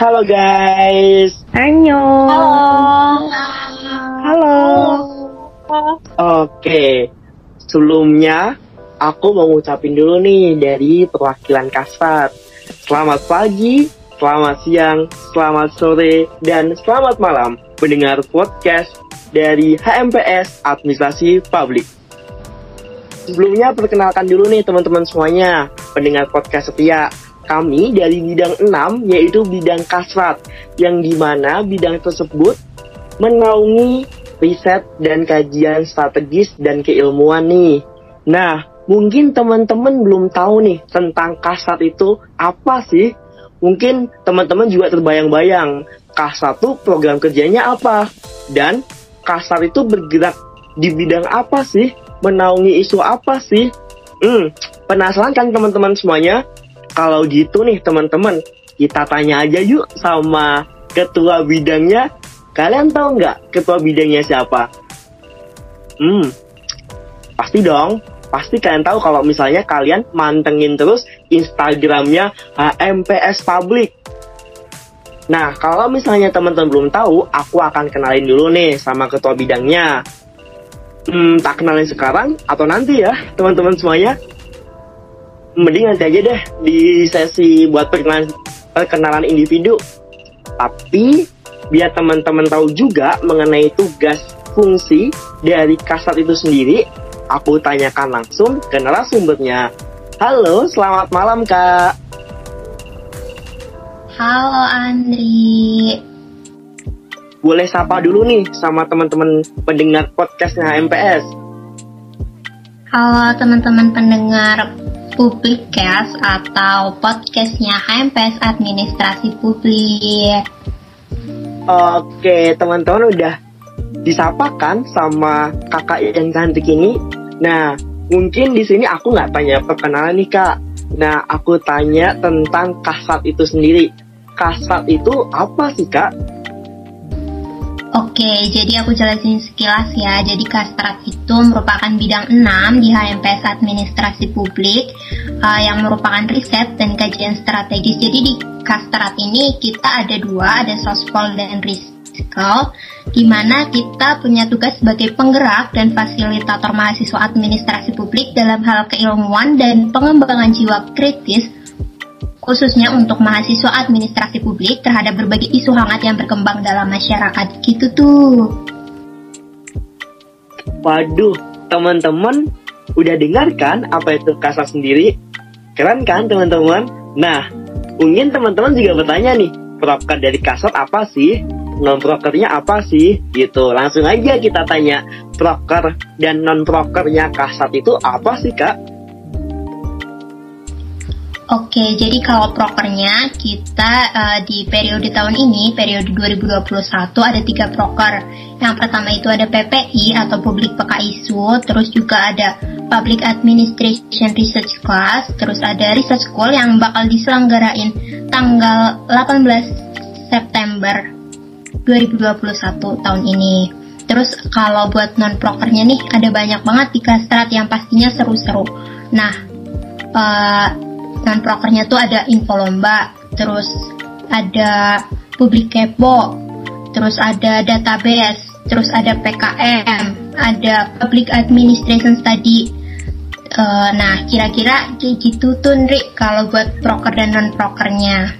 Halo guys. Anyo. Halo. Halo. Oke. Sebelumnya aku mau ngucapin dulu nih dari perwakilan Kasat. Selamat pagi, selamat siang, selamat sore, dan selamat malam mendengar podcast dari HMPS Administrasi Publik. Sebelumnya perkenalkan dulu nih teman-teman semuanya, pendengar podcast setia. Kami dari bidang 6 yaitu bidang kasrat, yang di mana bidang tersebut menaungi riset dan kajian strategis dan keilmuan nih. Nah, mungkin teman-teman belum tahu nih tentang kasat itu apa sih? Mungkin teman-teman juga terbayang-bayang kasat itu program kerjanya apa? Dan kasat itu bergerak di bidang apa sih? Menaungi isu apa sih? Hmm, penasaran kan teman-teman semuanya? Kalau gitu nih teman-teman, kita tanya aja yuk sama ketua bidangnya Kalian tahu nggak ketua bidangnya siapa? Hmm, pasti dong. Pasti kalian tahu kalau misalnya kalian mantengin terus Instagramnya HMPS Public. Nah, kalau misalnya teman-teman belum tahu, aku akan kenalin dulu nih sama ketua bidangnya. Hmm, tak kenalin sekarang atau nanti ya, teman-teman semuanya? Mending nanti aja deh di sesi buat perkenalan, perkenalan individu. Tapi biar teman-teman tahu juga mengenai tugas fungsi dari kasat itu sendiri, aku tanyakan langsung ke narasumbernya. Halo, selamat malam Kak. Halo Andri. Boleh sapa dulu nih sama teman-teman pendengar podcastnya MPS. Halo teman-teman pendengar Publikcast atau podcastnya HMPS Administrasi Publik. Oke, teman-teman udah disapa kan sama kakak yang cantik ini? Nah, mungkin di sini aku nggak tanya perkenalan nih kak. Nah, aku tanya tentang kasat itu sendiri. Kasat itu apa sih kak? Oke, jadi aku jelasin sekilas ya. Jadi Kastrat itu merupakan bidang 6 di HMPS Administrasi Publik uh, yang merupakan riset dan kajian strategis. Jadi di Kastrat ini kita ada dua, ada Sospol dan Riskal, di mana kita punya tugas sebagai penggerak dan fasilitator mahasiswa administrasi publik dalam hal keilmuan dan pengembangan jiwa kritis khususnya untuk mahasiswa administrasi publik terhadap berbagai isu hangat yang berkembang dalam masyarakat gitu tuh. Waduh, teman-teman udah dengar kan apa itu kasat sendiri? Keren kan teman-teman? Nah, mungkin teman-teman juga bertanya nih, proker dari kasat apa sih? Non-prokernya apa sih? Gitu, langsung aja kita tanya, proker dan non-prokernya kasat itu apa sih kak? Oke, jadi kalau prokernya kita uh, di periode tahun ini, periode 2021 ada tiga proker. Yang pertama itu ada PPI atau Public PK Isu, terus juga ada Public Administration Research Class, terus ada Research School yang bakal diselenggarain tanggal 18 September 2021 tahun ini. Terus kalau buat non prokernya nih ada banyak banget di Kastrat yang pastinya seru-seru. Nah, uh, non prokernya tuh ada info lomba, terus ada publik kepo, terus ada database, terus ada PKM, ada public administration study. Uh, nah, kira-kira kayak gitu tuh, Nri, kalau buat proker dan non prokernya.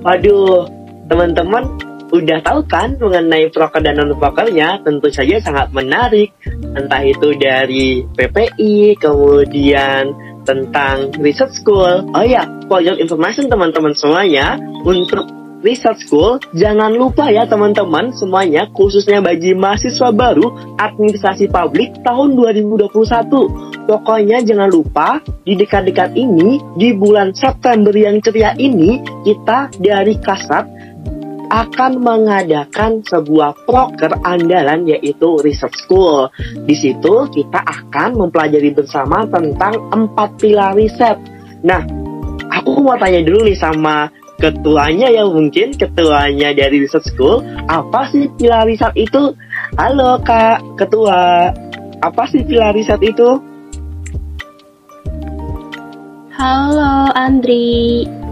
Waduh, teman-teman udah tahu kan mengenai proker dan non prokernya tentu saja sangat menarik. Entah itu dari PPI kemudian tentang research school. Oh ya for your information teman-teman semuanya untuk research school jangan lupa ya teman-teman semuanya khususnya bagi mahasiswa baru administrasi publik tahun 2021 pokoknya jangan lupa di dekat-dekat ini di bulan September yang ceria ini kita dari Kasat akan mengadakan sebuah proker andalan yaitu Research School. Di situ kita akan mempelajari bersama tentang empat pilar riset. Nah, aku mau tanya dulu nih sama ketuanya ya mungkin ketuanya dari Research School, apa sih pilar riset itu? Halo Kak, ketua. Apa sih pilar riset itu? Halo Andri.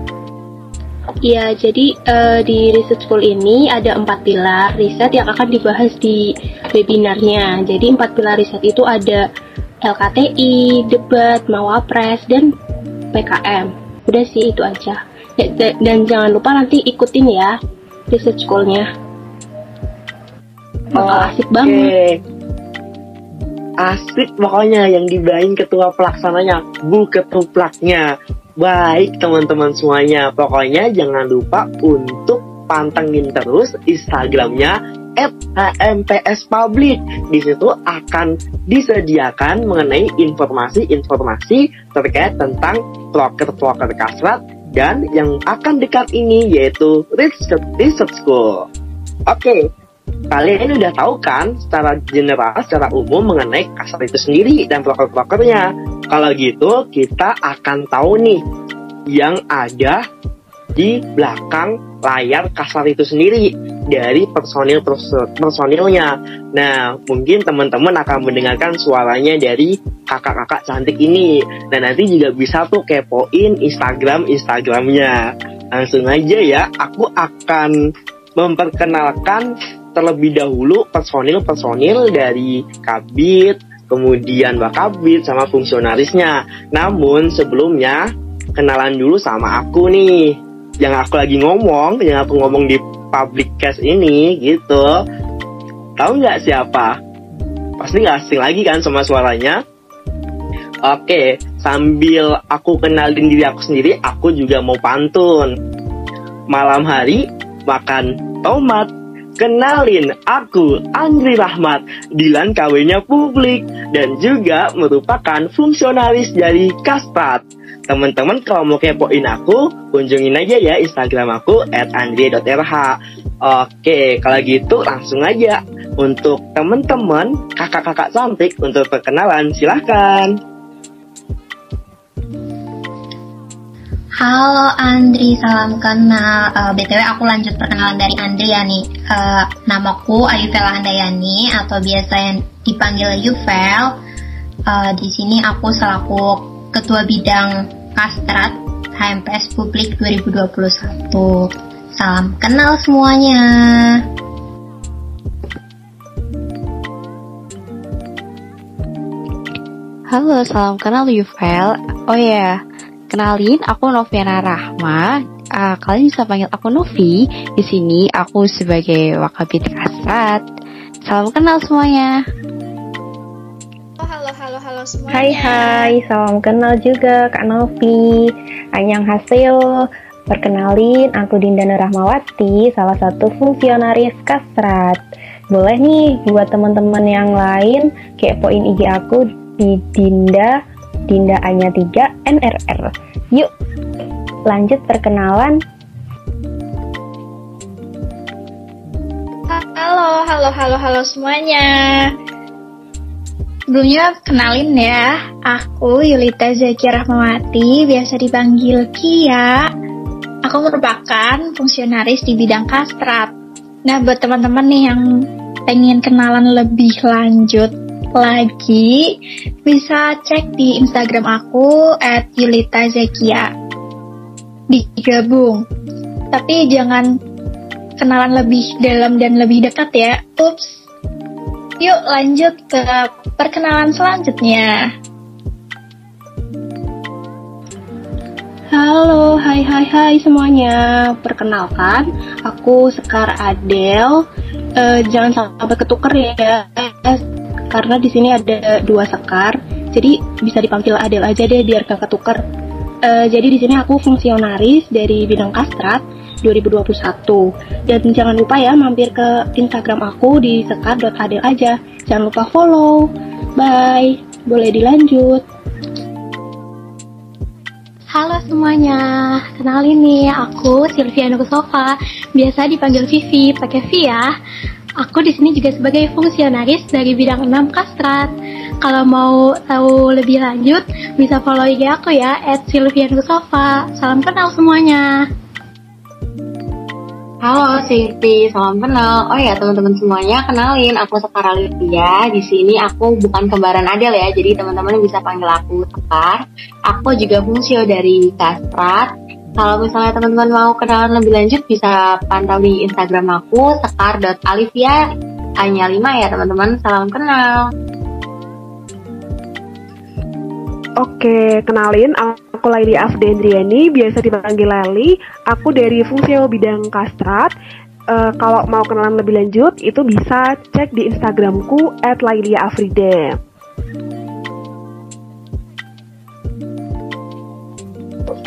Ya, jadi uh, di Research School ini ada empat pilar riset yang akan dibahas di webinarnya. Jadi empat pilar riset itu ada LKTI, debat, mawapres, dan PKM. Udah sih itu aja. Dan jangan lupa nanti ikutin ya Research School-nya. Bakal oh, asik banget. Asik pokoknya yang dibayin ketua pelaksananya, bu ketuplaknya. Baik teman-teman semuanya, pokoknya jangan lupa untuk pantengin terus Instagramnya at HMPS Public. Di situ akan disediakan mengenai informasi-informasi terkait tentang proker-proker kasrat dan yang akan dekat ini yaitu Research, School. Oke, kalian udah tahu kan secara general, secara umum mengenai kasar itu sendiri dan proker-prokernya. Kalau gitu, kita akan tahu nih yang ada di belakang layar kasar itu sendiri dari personil personilnya. Nah, mungkin teman-teman akan mendengarkan suaranya dari kakak-kakak cantik ini. Nah, nanti juga bisa tuh kepoin Instagram Instagramnya. Langsung aja ya, aku akan memperkenalkan terlebih dahulu personil-personil dari Kabit, kemudian Wakabit sama fungsionarisnya. Namun sebelumnya kenalan dulu sama aku nih. Yang aku lagi ngomong, yang aku ngomong di public cast ini gitu. Tahu nggak siapa? Pasti nggak asing lagi kan sama suaranya. Oke, sambil aku kenalin diri aku sendiri, aku juga mau pantun. Malam hari makan tomat Kenalin, aku Andri Rahmat, Dilan KW-nya publik, dan juga merupakan fungsionaris dari Kastrat. Teman-teman kalau mau kepoin aku, kunjungin aja ya Instagram aku andri.rh. Oke, kalau gitu langsung aja. Untuk teman-teman, kakak-kakak cantik untuk perkenalan, silahkan. Halo Andri, salam kenal. Uh, eh, BTW aku lanjut perkenalan dari Andri ya nih. Uh, namaku Ayuvela Handayani atau biasa yang dipanggil Yuvel. Uh, di sini aku selaku Ketua Bidang Kastrat HMPS Publik 2021. Salam kenal semuanya. Halo, salam kenal Yuvel. Oh ya, yeah Kenalin, aku Noviana Rahma. Uh, kalian bisa panggil aku Novi. Di sini aku sebagai wakabit kasat. Salam kenal semuanya. Oh, halo, halo, halo semuanya. Hai, hai. Salam kenal juga Kak Novi. Anyang hasil. Perkenalin, aku Dinda Rahmawati, salah satu fungsionaris Kasrat. Boleh nih buat teman-teman yang lain kepoin IG aku di Dinda Dinda Anya 3 NRR. Yuk, lanjut perkenalan. Halo, halo, halo, halo semuanya. Sebelumnya kenalin ya, aku Yulita Zaki Rahmawati, biasa dipanggil Kia. Aku merupakan fungsionaris di bidang kastrat. Nah, buat teman-teman nih yang pengen kenalan lebih lanjut lagi, bisa cek di Instagram aku at Yulita Zekia. Digabung. Tapi jangan kenalan lebih dalam dan lebih dekat ya. Ups. Yuk lanjut ke perkenalan selanjutnya. Halo, hai hai hai semuanya. Perkenalkan, aku Sekar Adel. Uh, jangan sampai ketuker ya karena di sini ada dua sekar jadi bisa dipanggil Adel aja deh biar gak ketuker. Uh, jadi di sini aku fungsionaris dari bidang kastrat 2021 dan jangan lupa ya mampir ke Instagram aku di sekar.adel aja. Jangan lupa follow. Bye. Boleh dilanjut. Halo semuanya, kenalin nih aku Sylvia Nugusova, biasa dipanggil Vivi, pakai V ya. Aku di sini juga sebagai fungsionaris dari bidang 6 kastrat. Kalau mau tahu lebih lanjut, bisa follow IG aku ya, at. Salam kenal semuanya. Halo Sirti, salam kenal. Oh ya teman-teman semuanya, kenalin aku Sekar Alitia. Di sini aku bukan kembaran Adel ya, jadi teman-teman bisa panggil aku Sekar. Aku juga fungsio dari Kastrat Kalau misalnya teman-teman mau kenalan lebih lanjut bisa pantau di Instagram aku sekar.alivia hanya 5 ya teman-teman. Salam kenal. Oke, kenalin aku Laili Afdendriani, biasa dipanggil Lali. Aku dari Fungsio Bidang Kastrat. Uh, kalau mau kenalan lebih lanjut, itu bisa cek di Instagramku @lailia_afride.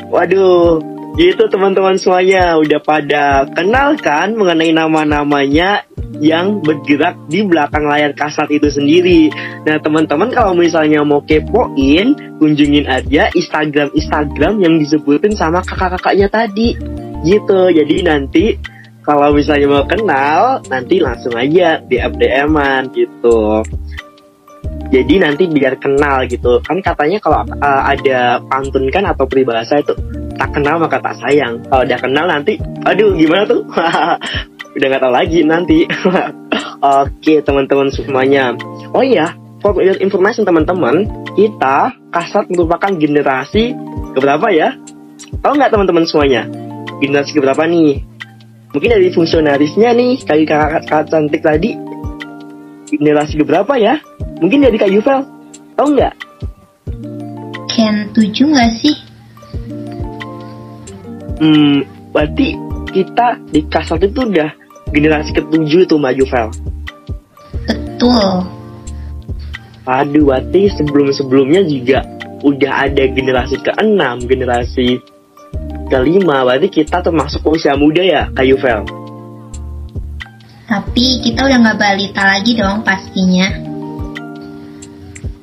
Waduh, gitu teman-teman semuanya udah pada kenal kan mengenai nama-namanya yang bergerak di belakang layar kasat itu sendiri. Nah teman-teman kalau misalnya mau kepoin, kunjungin aja Instagram-Instagram yang disebutin sama kakak-kakaknya tadi. Gitu, jadi nanti kalau misalnya mau kenal, nanti langsung aja di FDM-an gitu. Jadi nanti biar kenal gitu. Kan katanya kalau uh, ada pantun kan atau peribahasa itu tak kenal maka tak sayang. Kalau udah kenal nanti, aduh gimana tuh? udah nggak tahu lagi nanti. Oke teman-teman semuanya. Oh iya, for information teman-teman, kita kasat merupakan generasi keberapa ya? Tahu nggak teman-teman semuanya? Generasi keberapa nih? Mungkin dari fungsionarisnya nih, kayak kakak-kakak cantik tadi. Generasi keberapa ya? Mungkin dari Kak Yuvel. Tahu nggak? Ken 7 nggak sih? Hmm, berarti kita di kasat itu udah generasi ketujuh itu Mbak Yuvel. Betul. Aduh, berarti sebelum-sebelumnya juga udah ada generasi keenam, generasi kelima. Berarti kita termasuk usia muda ya, Kak Yuvel? Tapi kita udah nggak balita lagi dong pastinya.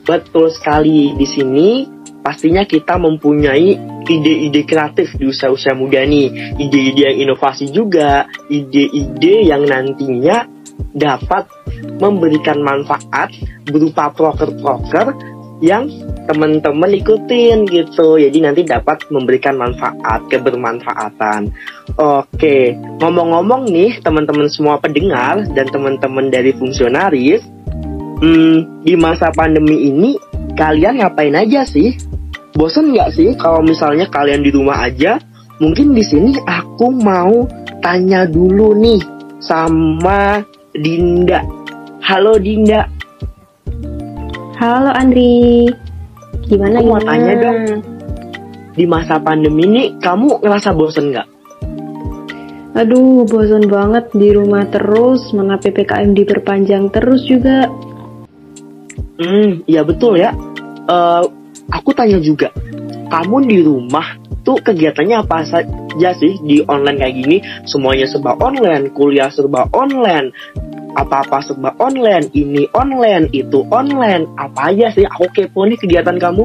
Betul sekali. Di sini pastinya kita mempunyai ide-ide kreatif di usia-usia muda nih, ide-ide yang inovasi juga, ide-ide yang nantinya dapat memberikan manfaat berupa proker-proker yang teman-teman ikutin gitu. Jadi nanti dapat memberikan manfaat, kebermanfaatan. Oke, ngomong-ngomong nih teman-teman semua pendengar dan teman-teman dari fungsionaris, hmm, di masa pandemi ini kalian ngapain aja sih? Bosan nggak sih kalau misalnya kalian di rumah aja? Mungkin di sini aku mau tanya dulu nih sama Dinda. Halo Dinda. Halo Andri. Gimana aku mau tanya dong. Di masa pandemi ini kamu ngerasa bosan nggak? Aduh, bosan banget di rumah terus, mana PPKM diperpanjang terus juga. Hmm, iya betul ya. Uh, aku tanya juga, kamu di rumah tuh kegiatannya apa saja sih di online kayak gini? Semuanya serba online, kuliah serba online, apa-apa serba online, ini online, itu online, apa aja sih? Aku kepo nih kegiatan kamu.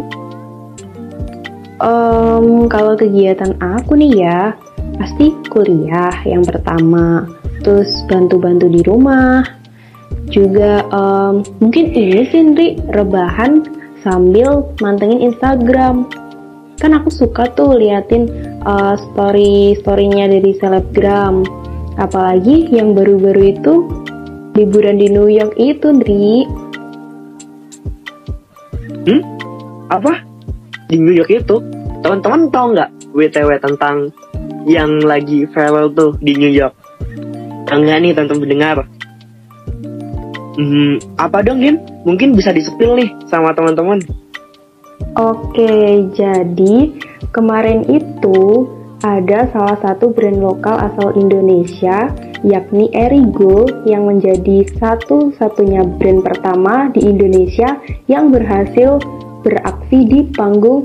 Um, kalau kegiatan aku nih ya, pasti kuliah yang pertama, terus bantu-bantu di rumah, juga um, mungkin ini sih rebahan sambil mantengin Instagram. Kan aku suka tuh liatin uh, story storynya dari selebgram. Apalagi yang baru-baru itu liburan di New York itu, Dri. Hmm? Apa? Di New York itu? Teman-teman tahu nggak WTW tentang yang lagi farewell tuh di New York? Tahu nggak nih teman-teman pendengar? Hmm, apa dong, Din? Mungkin bisa disepil nih sama teman-teman. Oke, jadi kemarin itu ada salah satu brand lokal asal Indonesia, yakni Erigo, yang menjadi satu-satunya brand pertama di Indonesia yang berhasil beraksi di panggung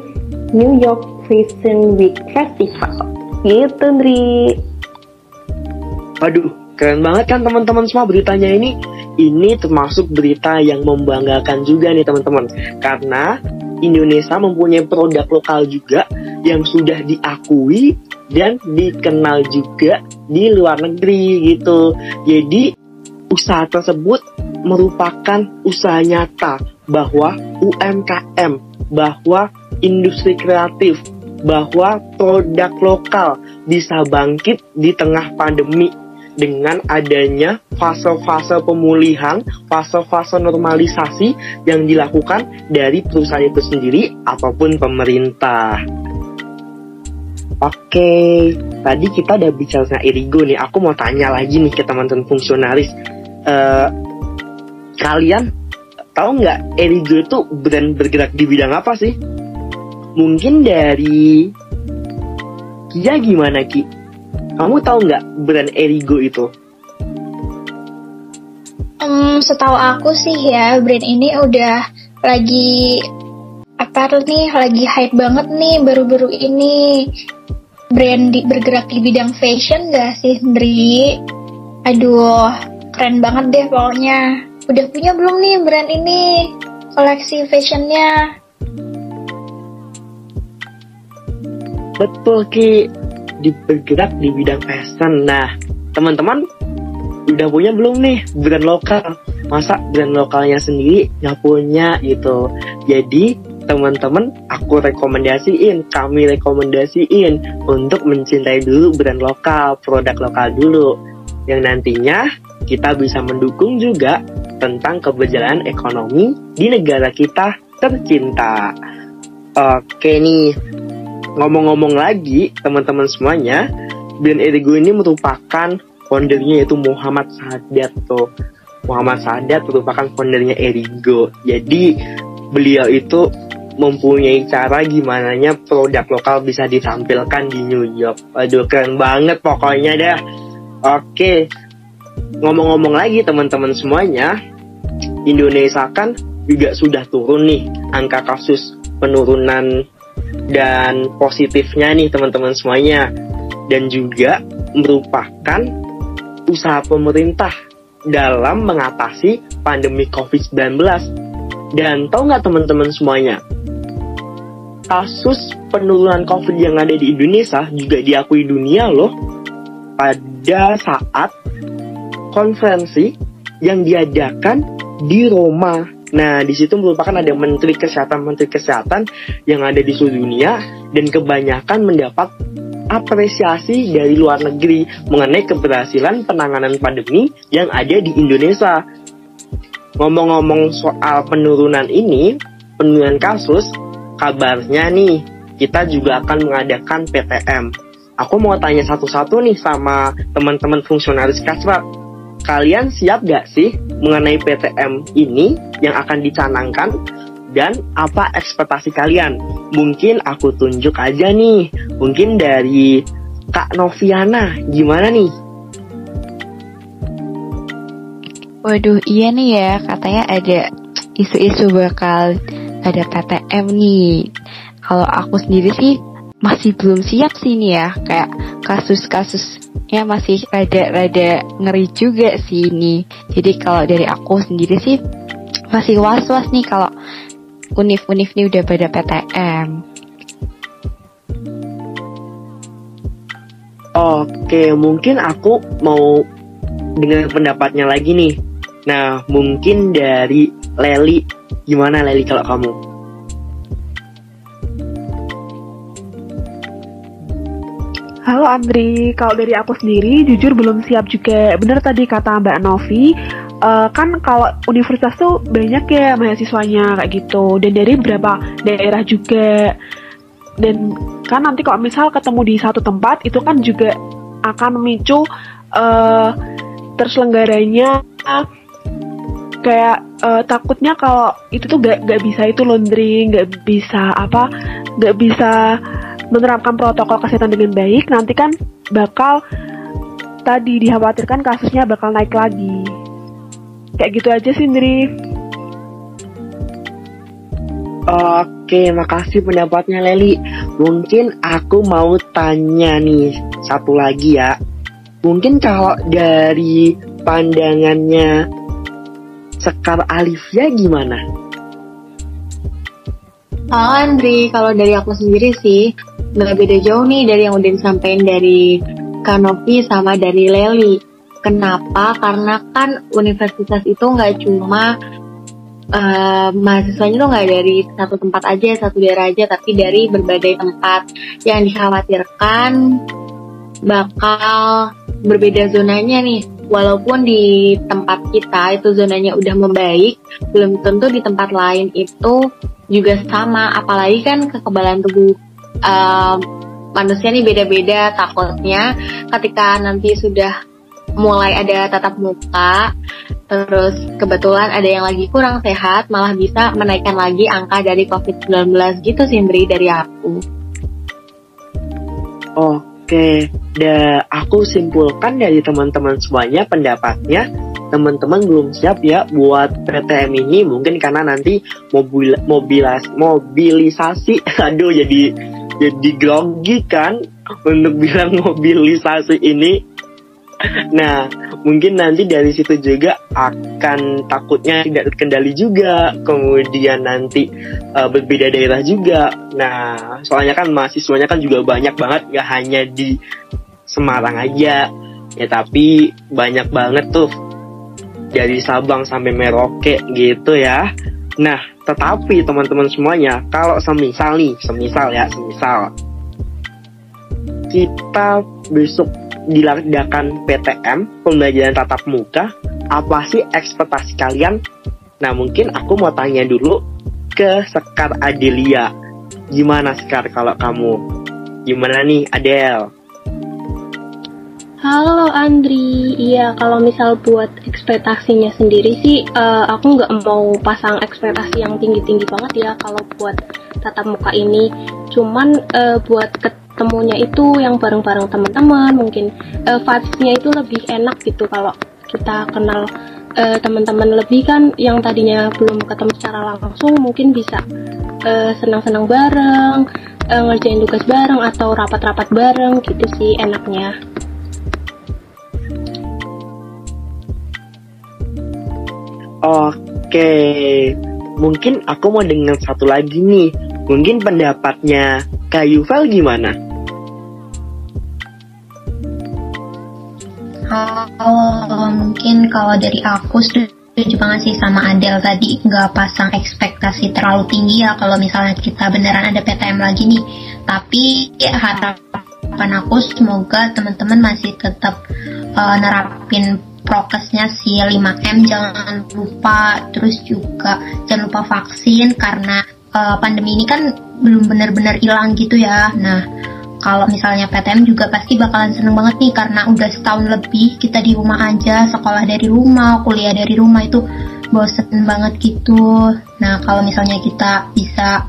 New York Fashion Week Festival. Gitu, Ndri. Aduh, keren banget kan teman-teman semua beritanya ini ini termasuk berita yang membanggakan juga nih teman-teman karena Indonesia mempunyai produk lokal juga yang sudah diakui dan dikenal juga di luar negeri gitu. Jadi usaha tersebut merupakan usaha nyata bahwa UMKM, bahwa industri kreatif, bahwa produk lokal bisa bangkit di tengah pandemi dengan adanya fase-fase pemulihan, fase-fase normalisasi yang dilakukan dari perusahaan itu sendiri ataupun pemerintah. Oke, tadi kita udah bicara tentang Erigo nih. Aku mau tanya lagi nih ke teman-teman fungsionalis. Eh, kalian tahu nggak Erigo itu brand bergerak di bidang apa sih? Mungkin dari Kia gimana Ki? Kamu tahu nggak brand Erigo itu? Hmm, setahu aku sih ya, brand ini udah lagi apa nih, lagi hype banget nih baru-baru ini. Brand di, bergerak di bidang fashion gak sih, Ndri? Aduh, keren banget deh pokoknya. Udah punya belum nih brand ini? Koleksi fashionnya? Betul Ki, di bergerak di bidang fashion. Nah, teman-teman udah punya belum nih brand lokal? Masa brand lokalnya sendiri nggak punya gitu. Jadi teman-teman aku rekomendasiin, kami rekomendasiin untuk mencintai dulu brand lokal, produk lokal dulu. Yang nantinya kita bisa mendukung juga tentang keberjalanan ekonomi di negara kita tercinta. Oke nih, ngomong-ngomong lagi teman-teman semuanya, brand Erigo ini merupakan foundernya yaitu Muhammad Sadat tuh. Muhammad Sadat merupakan foundernya Erigo. Jadi beliau itu mempunyai cara gimana produk lokal bisa ditampilkan di New York. Aduh keren banget pokoknya dah. Oke, ngomong-ngomong lagi teman-teman semuanya, Indonesia kan juga sudah turun nih angka kasus penurunan dan positifnya nih teman-teman semuanya. Dan juga merupakan usaha pemerintah dalam mengatasi pandemi COVID-19 dan tahu nggak teman-teman semuanya? Kasus penurunan COVID yang ada di Indonesia juga diakui dunia loh pada saat konferensi yang diadakan di Roma. Nah, di situ merupakan ada menteri kesehatan menteri kesehatan yang ada di seluruh dunia dan kebanyakan mendapat apresiasi dari luar negeri mengenai keberhasilan penanganan pandemi yang ada di Indonesia. Ngomong-ngomong soal penurunan ini, penurunan kasus, kabarnya nih kita juga akan mengadakan PTM. Aku mau tanya satu-satu nih sama teman-teman fungsionaris Kasrat kalian siap gak sih mengenai PTM ini yang akan dicanangkan dan apa ekspektasi kalian? Mungkin aku tunjuk aja nih, mungkin dari Kak Noviana, gimana nih? Waduh, iya nih ya, katanya ada isu-isu bakal ada PTM nih. Kalau aku sendiri sih masih belum siap sih nih ya, kayak kasus-kasusnya masih rada-rada ngeri juga sih ini. Jadi kalau dari aku sendiri sih masih was-was nih kalau univ-univ ini udah pada PTM. Oke, mungkin aku mau dengan pendapatnya lagi nih. Nah, mungkin dari Leli, gimana Leli kalau kamu? Halo Andri, kalau dari aku sendiri jujur belum siap juga. Bener tadi kata Mbak Novi, uh, kan kalau universitas tuh banyak ya mahasiswanya kayak gitu dan dari berapa daerah juga. Dan kan nanti kalau misal ketemu di satu tempat itu kan juga akan memicu uh, terselenggaranya kayak uh, takutnya kalau itu tuh gak, gak bisa itu laundry, gak bisa apa, gak bisa menerapkan protokol kesehatan dengan baik, nanti kan bakal tadi dikhawatirkan kasusnya bakal naik lagi. Kayak gitu aja sih, Indri. Oke, makasih pendapatnya Leli. Mungkin aku mau tanya nih satu lagi ya. Mungkin kalau dari pandangannya Sekar Alivia gimana? Halo Andri, kalau dari aku sendiri sih nggak beda jauh nih dari yang udah disampaikan dari Kanopi sama dari Leli. Kenapa? Karena kan universitas itu nggak cuma uh, mahasiswanya tuh nggak dari satu tempat aja, satu daerah aja, tapi dari berbagai tempat. Yang dikhawatirkan bakal berbeda zonanya nih walaupun di tempat kita itu zonanya udah membaik, belum tentu di tempat lain itu juga sama. Apalagi kan kekebalan tubuh um, manusia nih beda-beda takutnya ketika nanti sudah mulai ada tatap muka terus kebetulan ada yang lagi kurang sehat malah bisa menaikkan lagi angka dari COVID-19 gitu sih Indri dari aku. Oke, da aku simpulkan dari teman-teman semuanya pendapatnya teman-teman belum siap ya buat PTM ini mungkin karena nanti mobil mobilas mobilisasi aduh jadi jadi grogi kan untuk bilang mobilisasi ini. Nah mungkin nanti dari situ juga akan takutnya tidak terkendali juga. Kemudian nanti uh, berbeda daerah juga. Nah soalnya kan mahasiswanya kan juga banyak banget gak hanya di Semarang aja. Ya tapi banyak banget tuh. Dari Sabang sampai Merauke gitu ya nah tetapi teman-teman semuanya kalau semisal nih semisal ya semisal. Kita besok diadakan PTM pembelajaran tatap muka apa sih ekspektasi kalian? Nah mungkin aku mau tanya dulu ke Sekar Adelia. Gimana Sekar kalau kamu? Gimana nih Adel Halo Andri, iya kalau misal buat ekspektasinya sendiri sih, uh, aku nggak mau pasang ekspektasi yang tinggi-tinggi banget ya kalau buat tatap muka ini. Cuman uh, buat ketemunya itu yang bareng-bareng teman-teman, mungkin uh, vibes-nya itu lebih enak gitu kalau kita kenal uh, teman-teman lebih kan yang tadinya belum ketemu secara langsung mungkin bisa uh, senang-senang bareng, uh, ngerjain tugas bareng atau rapat-rapat bareng gitu sih enaknya. Oke, mungkin aku mau dengan satu lagi nih. Mungkin pendapatnya Kak Yuval gimana? Kalau mungkin kalau dari aku setuju banget sih sama Adel tadi nggak pasang ekspektasi terlalu tinggi ya kalau misalnya kita beneran ada PTM lagi nih. Tapi ya, harapan aku semoga teman-teman masih tetap uh, nerapin prokesnya si 5M jangan lupa. Terus juga jangan lupa vaksin karena uh, pandemi ini kan belum benar-benar hilang gitu ya. Nah kalau misalnya PTM juga pasti bakalan seneng banget nih karena udah setahun lebih kita di rumah aja. Sekolah dari rumah kuliah dari rumah itu bosen banget gitu. Nah kalau misalnya kita bisa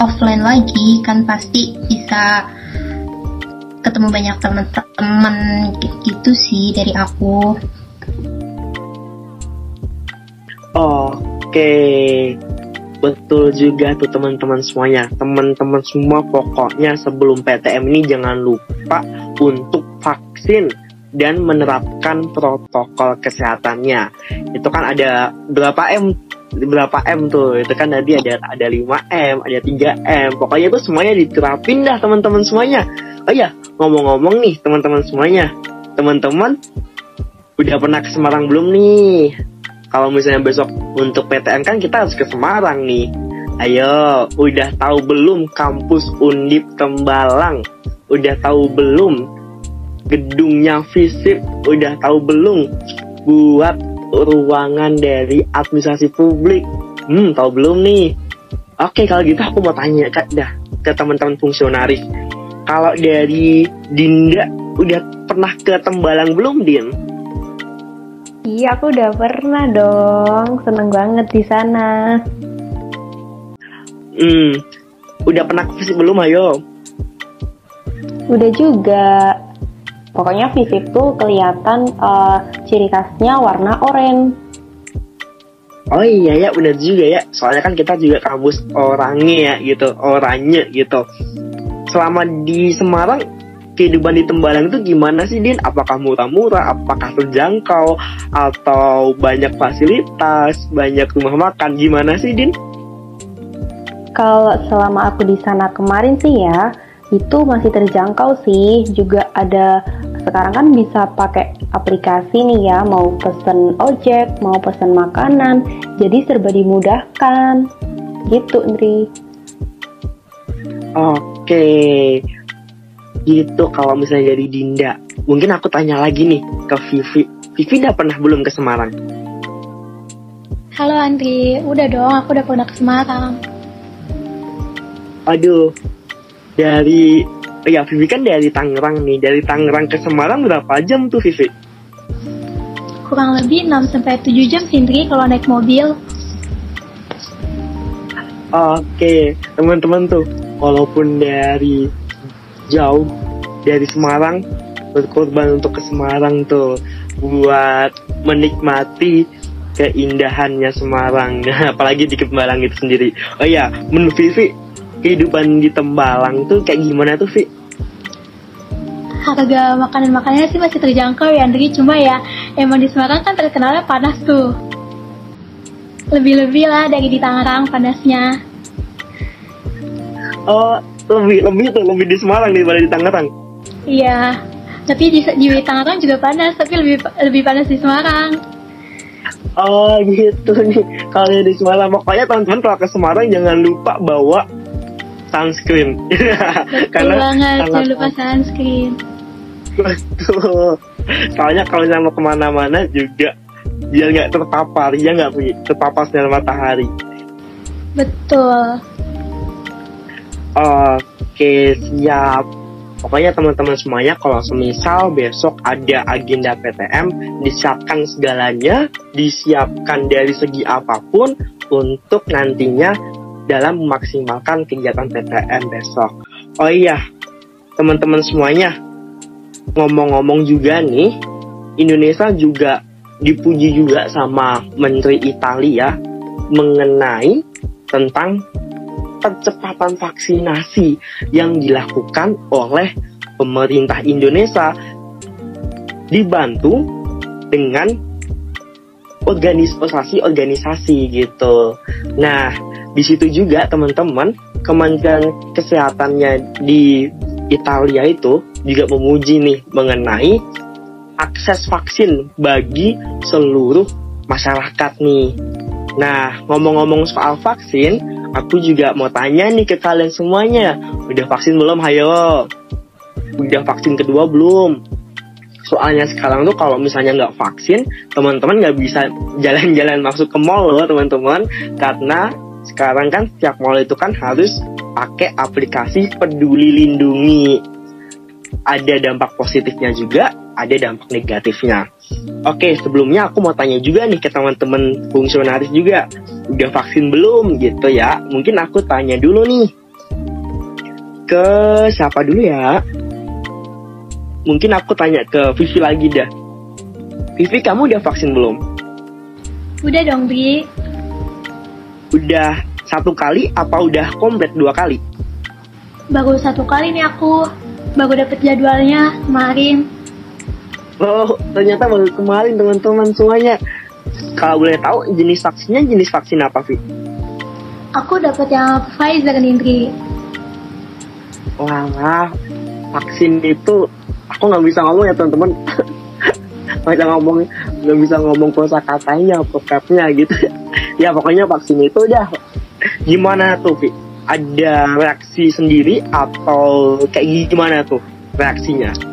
offline lagi kan pasti bisa ketemu banyak teman-teman gitu sih dari aku. Oke, betul juga tuh teman-teman semuanya. Teman-teman semua pokoknya sebelum PTM ini jangan lupa untuk vaksin dan menerapkan protokol kesehatannya. Itu kan ada berapa M berapa M tuh itu kan tadi ada ada 5 M ada 3 M pokoknya itu semuanya diterapin dah teman-teman semuanya oh ya ngomong-ngomong nih teman-teman semuanya. Teman-teman udah pernah ke Semarang belum nih? Kalau misalnya besok untuk PTN kan kita harus ke Semarang nih. Ayo udah tahu belum kampus Undip Tembalang? Udah tahu belum? Gedungnya fisik udah tahu belum? Buat ruangan dari administrasi publik. Hmm tahu belum nih? Oke kalau gitu aku mau tanya kak dah ke teman-teman fungsionaris kalau dari Dinda udah pernah ke Tembalang belum, Din? Iya, aku udah pernah dong. Seneng banget di sana. Hmm, udah pernah ke fisik belum, ayo? Udah juga. Pokoknya fisik tuh kelihatan uh, ciri khasnya warna oranye. Oh iya ya, udah juga ya. Soalnya kan kita juga kampus orangnya ya gitu, oranye gitu selama di Semarang kehidupan di Tembalang itu gimana sih Din? Apakah murah-murah? Apakah terjangkau? Atau banyak fasilitas? Banyak rumah makan? Gimana sih Din? Kalau selama aku di sana kemarin sih ya, itu masih terjangkau sih. Juga ada sekarang kan bisa pakai aplikasi nih ya, mau pesen ojek, mau pesen makanan, jadi serba dimudahkan. Gitu, Indri. Oke, gitu kalau misalnya dari Dinda. Mungkin aku tanya lagi nih ke Vivi. Vivi udah pernah belum ke Semarang? Halo Andri, udah dong, aku udah pernah ke Semarang. Aduh, dari ya, Vivi kan dari Tangerang nih. Dari Tangerang ke Semarang berapa jam tuh, Vivi? Kurang lebih 6 sampai 7 jam sih Indri kalau naik mobil. Oke, teman-teman tuh, walaupun dari jauh dari Semarang, berkorban untuk ke Semarang tuh buat menikmati keindahannya Semarang, apalagi di Tembalang itu sendiri. Oh iya, menurut Vivi, kehidupan di Tembalang tuh kayak gimana tuh, Vi? Harga makanan-makanannya sih masih terjangkau ya Andri, cuma ya emang di Semarang kan terkenalnya panas tuh. Lebih-lebih lah dari di Tangerang panasnya. Oh, lebih lebih tuh lebih di Semarang daripada di Tangerang. Iya, tapi di, di Tangerang juga panas, tapi lebih lebih panas di Semarang. Oh gitu nih, kalau di Semarang pokoknya teman-teman kalau ke Semarang jangan lupa bawa sunscreen. Betul banget, jangan lupa sunscreen. Betul. Soalnya kalau mau ke mana-mana juga biar nggak terpapar, ya nggak terpapar sinar matahari. Betul. Oke, siap. Pokoknya teman-teman semuanya kalau semisal besok ada agenda PTM, disiapkan segalanya, disiapkan dari segi apa pun untuk nantinya dalam memaksimalkan kegiatan PTM besok. Oh iya, teman-teman semuanya, ngomong-ngomong juga nih, Indonesia juga dipuji juga sama Menteri Italia mengenai tentang percepatan vaksinasi yang dilakukan oleh pemerintah Indonesia dibantu dengan organisasi-organisasi gitu. Nah, di situ juga teman-teman Kementerian Kesehatannya di Italia itu juga memuji nih mengenai akses vaksin bagi seluruh masyarakat nih. Nah, ngomong-ngomong soal vaksin, aku juga mau tanya nih ke kalian semuanya. Udah vaksin belum? Hayo. Udah vaksin kedua belum? Soalnya sekarang tuh kalau misalnya nggak vaksin, teman-teman nggak bisa jalan-jalan masuk ke mall loh teman-teman. Karena sekarang kan setiap mall itu kan harus pakai aplikasi peduli lindungi. Ada dampak positifnya juga, ada dampak negatifnya. Oke, sebelumnya aku mau tanya juga nih ke teman-teman fungsionaris juga. Udah vaksin belum gitu ya? Mungkin aku tanya dulu nih. Ke siapa dulu ya? Mungkin aku tanya ke Vivi lagi dah. Vivi, kamu udah vaksin belum? Udah dong, Bi. Udah satu kali apa udah komplit dua kali? Baru satu kali nih aku. Baru dapet jadwalnya kemarin. Oh, ternyata baru kemarin teman-teman semuanya. Kalau boleh tahu jenis vaksinnya jenis vaksin apa, Vi? Aku dapet yang Pfizer nih, Indri. Wah, vaksin itu aku nggak bisa ngomong ya teman-teman. Nggak bisa ngomong, nggak bisa ngomong kosa katanya, vocabnya gitu. ya pokoknya vaksin itu udah. Gimana tuh, Vi? Ada reaksi sendiri atau kayak gimana tuh reaksinya?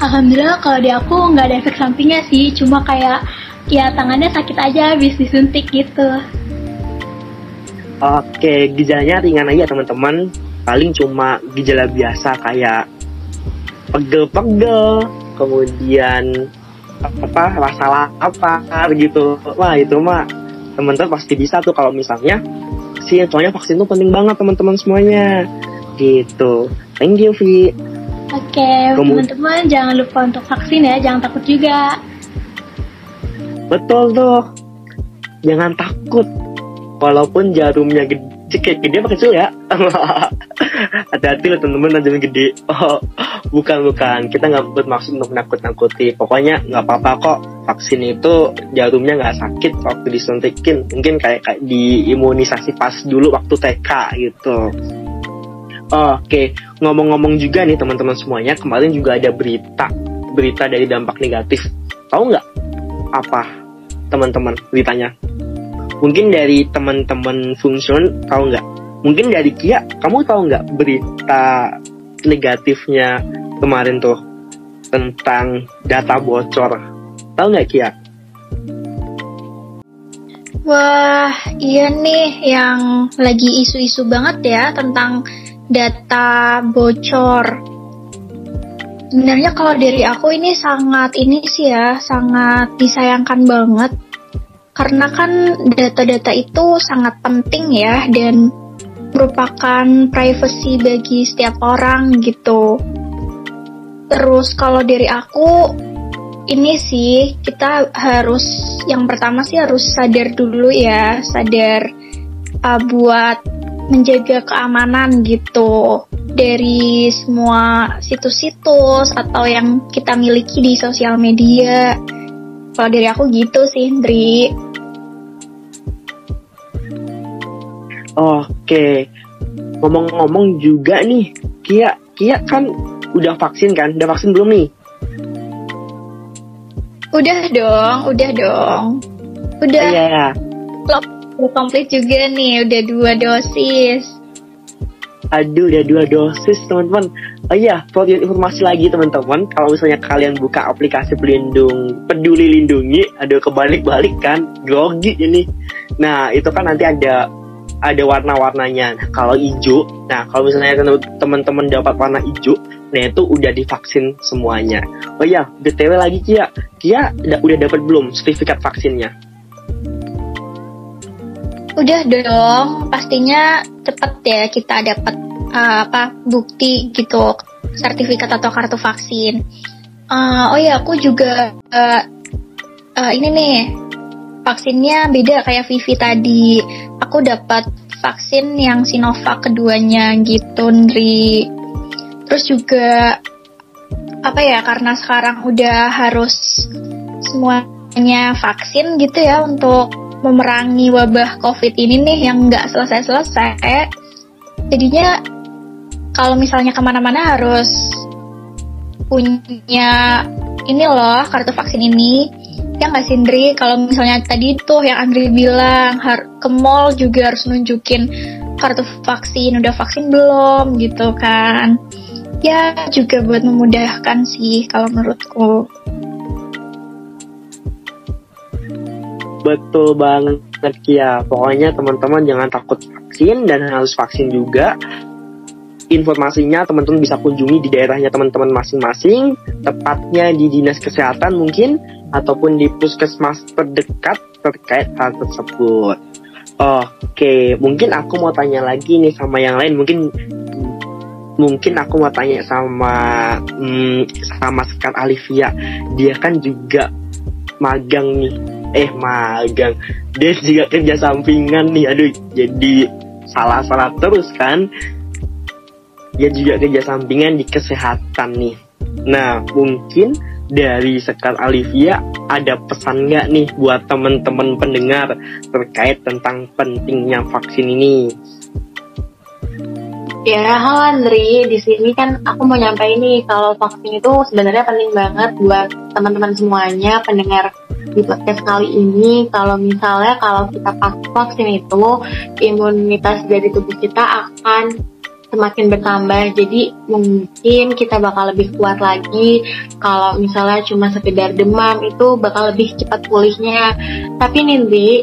Alhamdulillah kalau di aku nggak ada efek sampingnya sih, cuma kayak ya tangannya sakit aja habis disuntik gitu. Oke, gejalanya ringan aja teman-teman. Paling cuma gejala biasa kayak pegel-pegel, kemudian apa rasa lapar gitu. Wah itu mah teman-teman pasti bisa tuh kalau misalnya sih soalnya vaksin tuh penting banget teman-teman semuanya. Gitu. Thank you, Vi. Oke, teman-teman jangan lupa untuk vaksin ya, jangan takut juga. Betul tuh. Jangan takut. Walaupun jarumnya gede, kayak gede apa kecil ya? Hati-hati loh teman-teman, jarumnya gede. Oh, bukan bukan. Kita nggak bermaksud untuk nakut-nakuti. Pokoknya nggak apa-apa kok. Vaksin itu jarumnya nggak sakit waktu disuntikin. Mungkin kayak, kayak di imunisasi pas dulu waktu TK gitu. Oke, ngomong-ngomong juga nih teman-teman semuanya, kemarin juga ada berita berita dari dampak negatif. Tahu nggak apa teman-teman beritanya? Mungkin dari teman-teman fungsion tahu nggak? Mungkin dari Kia, kamu tahu nggak berita negatifnya kemarin tuh tentang data bocor? Tahu nggak Kia? Wah, iya nih yang lagi isu-isu banget ya tentang data bocor. Sebenarnya kalau dari aku ini sangat ini sih ya, sangat disayangkan banget. Karena kan data-data itu sangat penting ya dan merupakan privacy bagi setiap orang gitu. Terus kalau dari aku ini sih kita harus yang pertama sih harus sadar dulu ya, sadar uh, buat menjaga keamanan gitu dari semua situs-situs atau yang kita miliki di sosial media. Kalau dari aku gitu sih, Indri. Oke, ngomong-ngomong juga nih, Kia, Kia kan udah vaksin kan? Udah vaksin belum nih? Udah dong, udah dong. Udah. Iya. Klop, udah komplit juga nih, udah dua dosis. Aduh, udah dua dosis teman-teman. Oh iya, your informasi lagi teman-teman, kalau misalnya kalian buka aplikasi pelindung peduli lindungi, aduh kebalik-balik kan, grogi ini. Nah, itu kan nanti ada ada warna-warnanya. Nah, kalau hijau, nah kalau misalnya teman-teman dapat warna hijau, nah itu udah divaksin semuanya. Oh iya, btw lagi Kia, Kia udah dapat belum sertifikat vaksinnya? Udah dong, pastinya cepet ya kita dapat uh, apa bukti gitu sertifikat atau kartu vaksin. Uh, oh ya, aku juga uh, uh, ini nih vaksinnya beda kayak Vivi tadi. Aku dapat vaksin yang Sinovac keduanya gitu, Nri. Terus juga apa ya karena sekarang udah harus semuanya vaksin gitu ya untuk memerangi wabah COVID ini nih yang nggak selesai-selesai. Jadinya kalau misalnya ke mana-mana harus punya ini loh kartu vaksin ini. Ya nggak Sindri, kalau misalnya tadi tuh yang Andri bilang ke mall juga harus nunjukin kartu vaksin, udah vaksin belum gitu kan. Ya juga buat memudahkan sih kalau menurutku. Betul banget Kia. Pokoknya teman-teman jangan takut vaksin dan harus vaksin juga. Informasinya teman-teman bisa kunjungi di daerahnya teman-teman masing-masing, tepatnya di dinas kesehatan mungkin ataupun di puskesmas terdekat terkait hal tersebut. Oke, mungkin aku mau tanya lagi nih sama yang lain. Mungkin mungkin aku mau tanya sama hmm, sama Sekar Alivia. Dia kan juga magang nih eh magang. Dia juga kerja sampingan nih. Aduh jadi salah-salah terus kan? Dia juga kerja sampingan di kesehatan nih. Nah mungkin dari Sekar Alivia ada pesan nggak nih buat teman-teman pendengar terkait tentang pentingnya vaksin ini? Ya, halo Andri. Di sini kan aku mau nyampein nih kalau vaksin itu sebenarnya penting banget buat teman-teman semuanya pendengar di podcast kali ini. Kalau misalnya kalau kita pas vaksin itu imunitas dari tubuh kita akan semakin bertambah. Jadi mungkin kita bakal lebih kuat lagi. Kalau misalnya cuma sekedar demam itu bakal lebih cepat pulihnya. Tapi Nindi,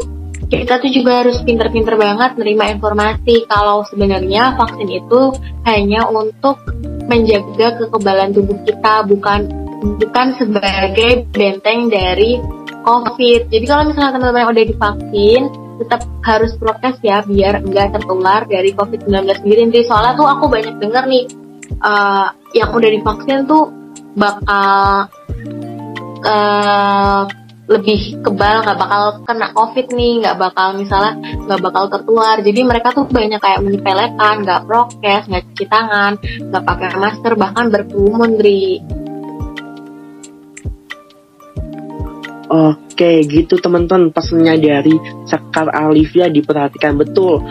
kita tuh juga harus pinter-pinter banget menerima informasi kalau sebenarnya vaksin itu hanya untuk menjaga kekebalan tubuh kita bukan bukan sebagai benteng dari COVID. Jadi kalau misalnya teman-teman yang udah divaksin tetap harus prokes ya biar enggak tertular dari COVID-19 sendiri. Jadi soalnya tuh aku banyak denger nih uh, yang udah divaksin tuh bakal uh, lebih kebal nggak bakal kena covid nih nggak bakal misalnya nggak bakal tertular jadi mereka tuh banyak kayak menyepelekan nggak prokes nggak cuci tangan nggak pakai masker bahkan berkerumun Dri Oke, gitu teman-teman pesannya dari Sekar Alivia diperhatikan betul.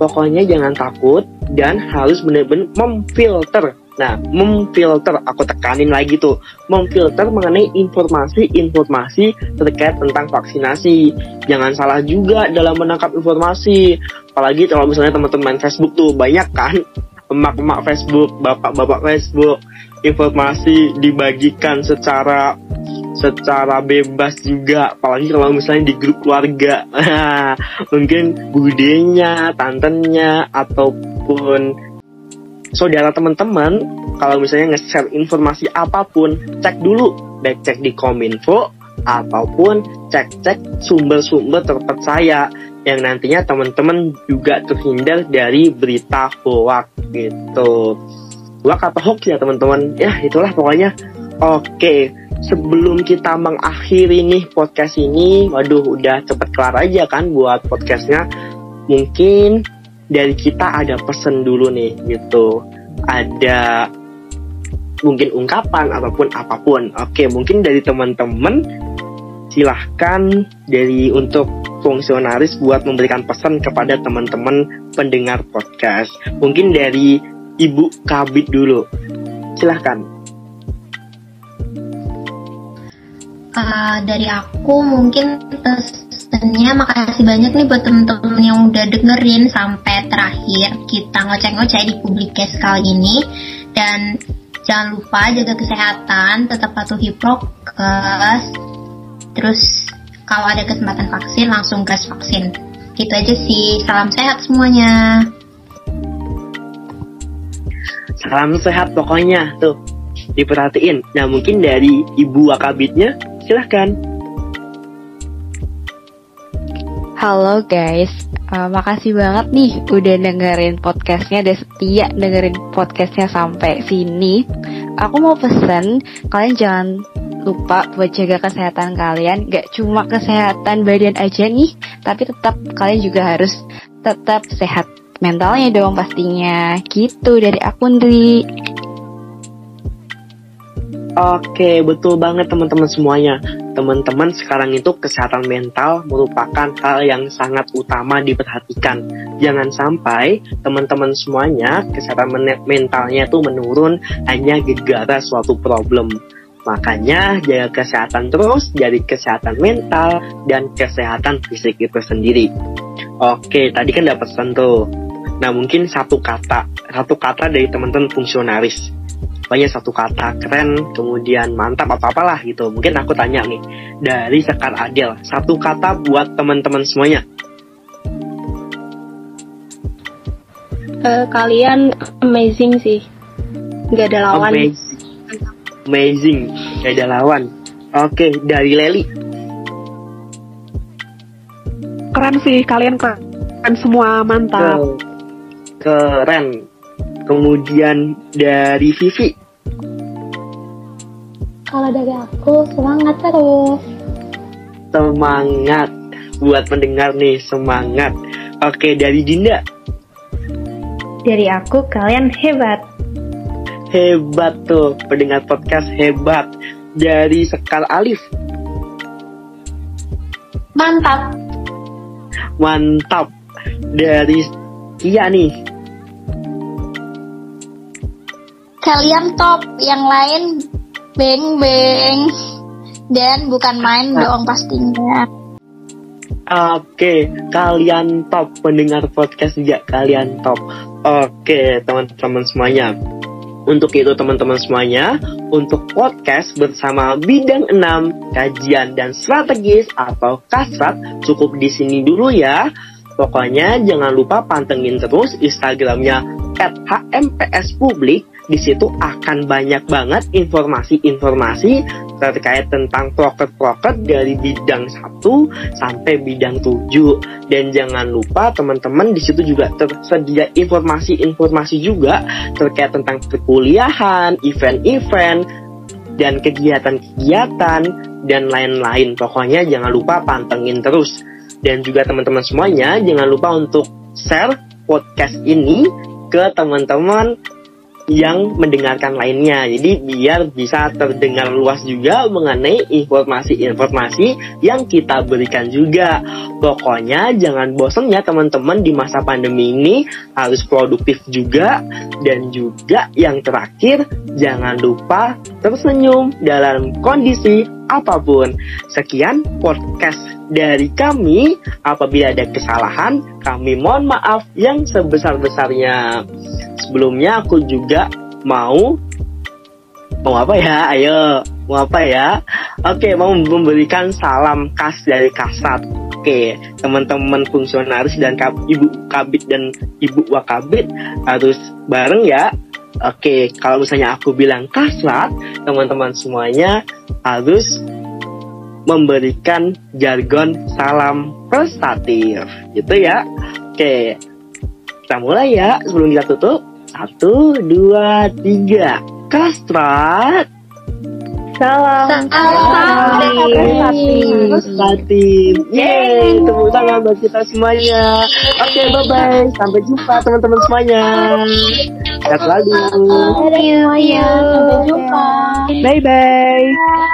Pokoknya jangan takut dan harus benar-benar memfilter Nah, memfilter, aku tekanin lagi tuh, memfilter mengenai informasi-informasi terkait tentang vaksinasi. Jangan salah juga dalam menangkap informasi. Apalagi kalau misalnya teman-teman Facebook tuh banyak kan, emak-emak Facebook, bapak-bapak Facebook, informasi dibagikan secara secara bebas juga apalagi kalau misalnya di grup keluarga mungkin budenya, tantenya ataupun saudara teman-teman kalau misalnya nge-share informasi apa pun, cek dulu baik cek di Kominfo ataupun cek-cek sumber-sumber terpercaya yang nantinya teman-teman juga terhindar dari berita hoax gitu. Hoax atau hoax ya teman-teman? Ya itulah pokoknya. Oke, sebelum kita mengakhiri nih podcast ini, waduh udah cepet kelar aja kan buat podcastnya. Mungkin dari kita ada pesen dulu nih gitu. Ada mungkin ungkapan ataupun apa pun. Oke, mungkin dari teman-teman silahkan dari untuk fungsionaris buat memberikan pesan kepada teman-teman pendengar podcast. Mungkin dari Ibu Kabit dulu. Silahkan. Uh, dari aku mungkin pesannya makasih banyak nih buat temen-temen yang udah dengerin sampai terakhir kita ngoceh-ngoceh di publik case kali ini. Dan jangan lupa jaga kesehatan tetap patuhi prokes. Terus kalau ada kesempatan vaksin langsung gas vaksin. Gitu aja sih. Salam sehat semuanya. Salam sehat pokoknya. Tuh diperhatiin. Nah mungkin dari ibu wakabitnya silahkan Halo guys, uh, makasih banget nih udah dengerin podcastnya dan setia dengerin podcastnya sampai sini. Aku mau pesen kalian jangan lupa buat jaga kesehatan kalian. Gak cuma kesehatan badan aja nih, tapi tetap kalian juga harus tetap sehat mentalnya dong pastinya. Gitu dari aku Ndri. Oke, betul banget teman-teman semuanya. Teman-teman sekarang itu kesehatan mental merupakan hal yang sangat utama diperhatikan. Jangan sampai teman-teman semuanya kesehatan mentalnya itu menurun hanya gegara suatu problem. Makanya jaga kesehatan terus dari kesehatan mental dan kesehatan fisik itu sendiri. Oke, tadi kan dapat pesan tuh. Nah mungkin satu kata, satu kata dari teman-teman fungsionaris banyak satu kata keren kemudian mantap atau apalah gitu. Mungkin aku tanya nih dari Sekar Adel satu kata buat teman-teman semuanya. Uh, kalian amazing sih. Nggak ada lawan. Amazing, amazing. Nggak ada lawan. Oke dari Leli. Keren sih kalian keren semua mantap. Keren. Kemudian dari Vivi kalau dari aku semangat terus. Semangat buat pendengar nih semangat. Oke dari Dinda. Dari aku kalian hebat. Hebat tuh pendengar podcast hebat. Dari Sekar Alif. Mantap. Mantap. Dari Kia nih. Kalian top, yang lain Beng beng. Dan bukan main nah. dong pastinya. Oke, kalian top pendengar podcast juga kalian top. Oke, teman-teman semuanya. Untuk itu teman-teman semuanya, untuk podcast bersama bidang 6 kajian dan strategis atau kasrat cukup di sini dulu ya. Pokoknya jangan lupa pantengin terus Instagramnya HMPS Publik di situ akan banyak banget informasi-informasi terkait tentang proker-proker dari bidang 1 sampai bidang 7 dan jangan lupa teman-teman di situ juga tersedia informasi-informasi juga terkait tentang perkuliahan, event-event dan kegiatan-kegiatan dan lain-lain. Pokoknya jangan lupa pantengin terus. Dan juga teman-teman semuanya jangan lupa untuk share podcast ini ke teman-teman yang mendengarkan lainnya. Jadi biar bisa terdengar luas juga mengenai informasi-informasi yang kita berikan juga. Pokoknya jangan bosan ya teman-teman di masa pandemi ini harus produktif juga dan juga yang terakhir jangan lupa tersenyum dalam kondisi apa pun. Sekian podcast dari kami. Apabila ada kesalahan, kami mohon maaf yang sebesar-besarnya. Sebelumnya aku juga mau mau apa ya? Ayo, mau apa ya? Oke, mau memberikan salam khas dari Kasat. Oke, teman-teman fungsionaris dan kab, ibu kabit dan ibu wakabit harus bareng ya. Oke, kalau misalnya aku bilang kasrat, teman-teman semuanya harus memberikan jargon salam prestatif, gitu ya. Oke, kita mulai ya sebelum kita tutup. Satu, dua, tiga. Kastrat. Salam. Prestatif. Yeay, tepuk tangan buat kita semuanya. Oke, bye-bye. Sampai jumpa teman-teman semuanya. Sehat selalu. Sampai jumpa. Bye bye.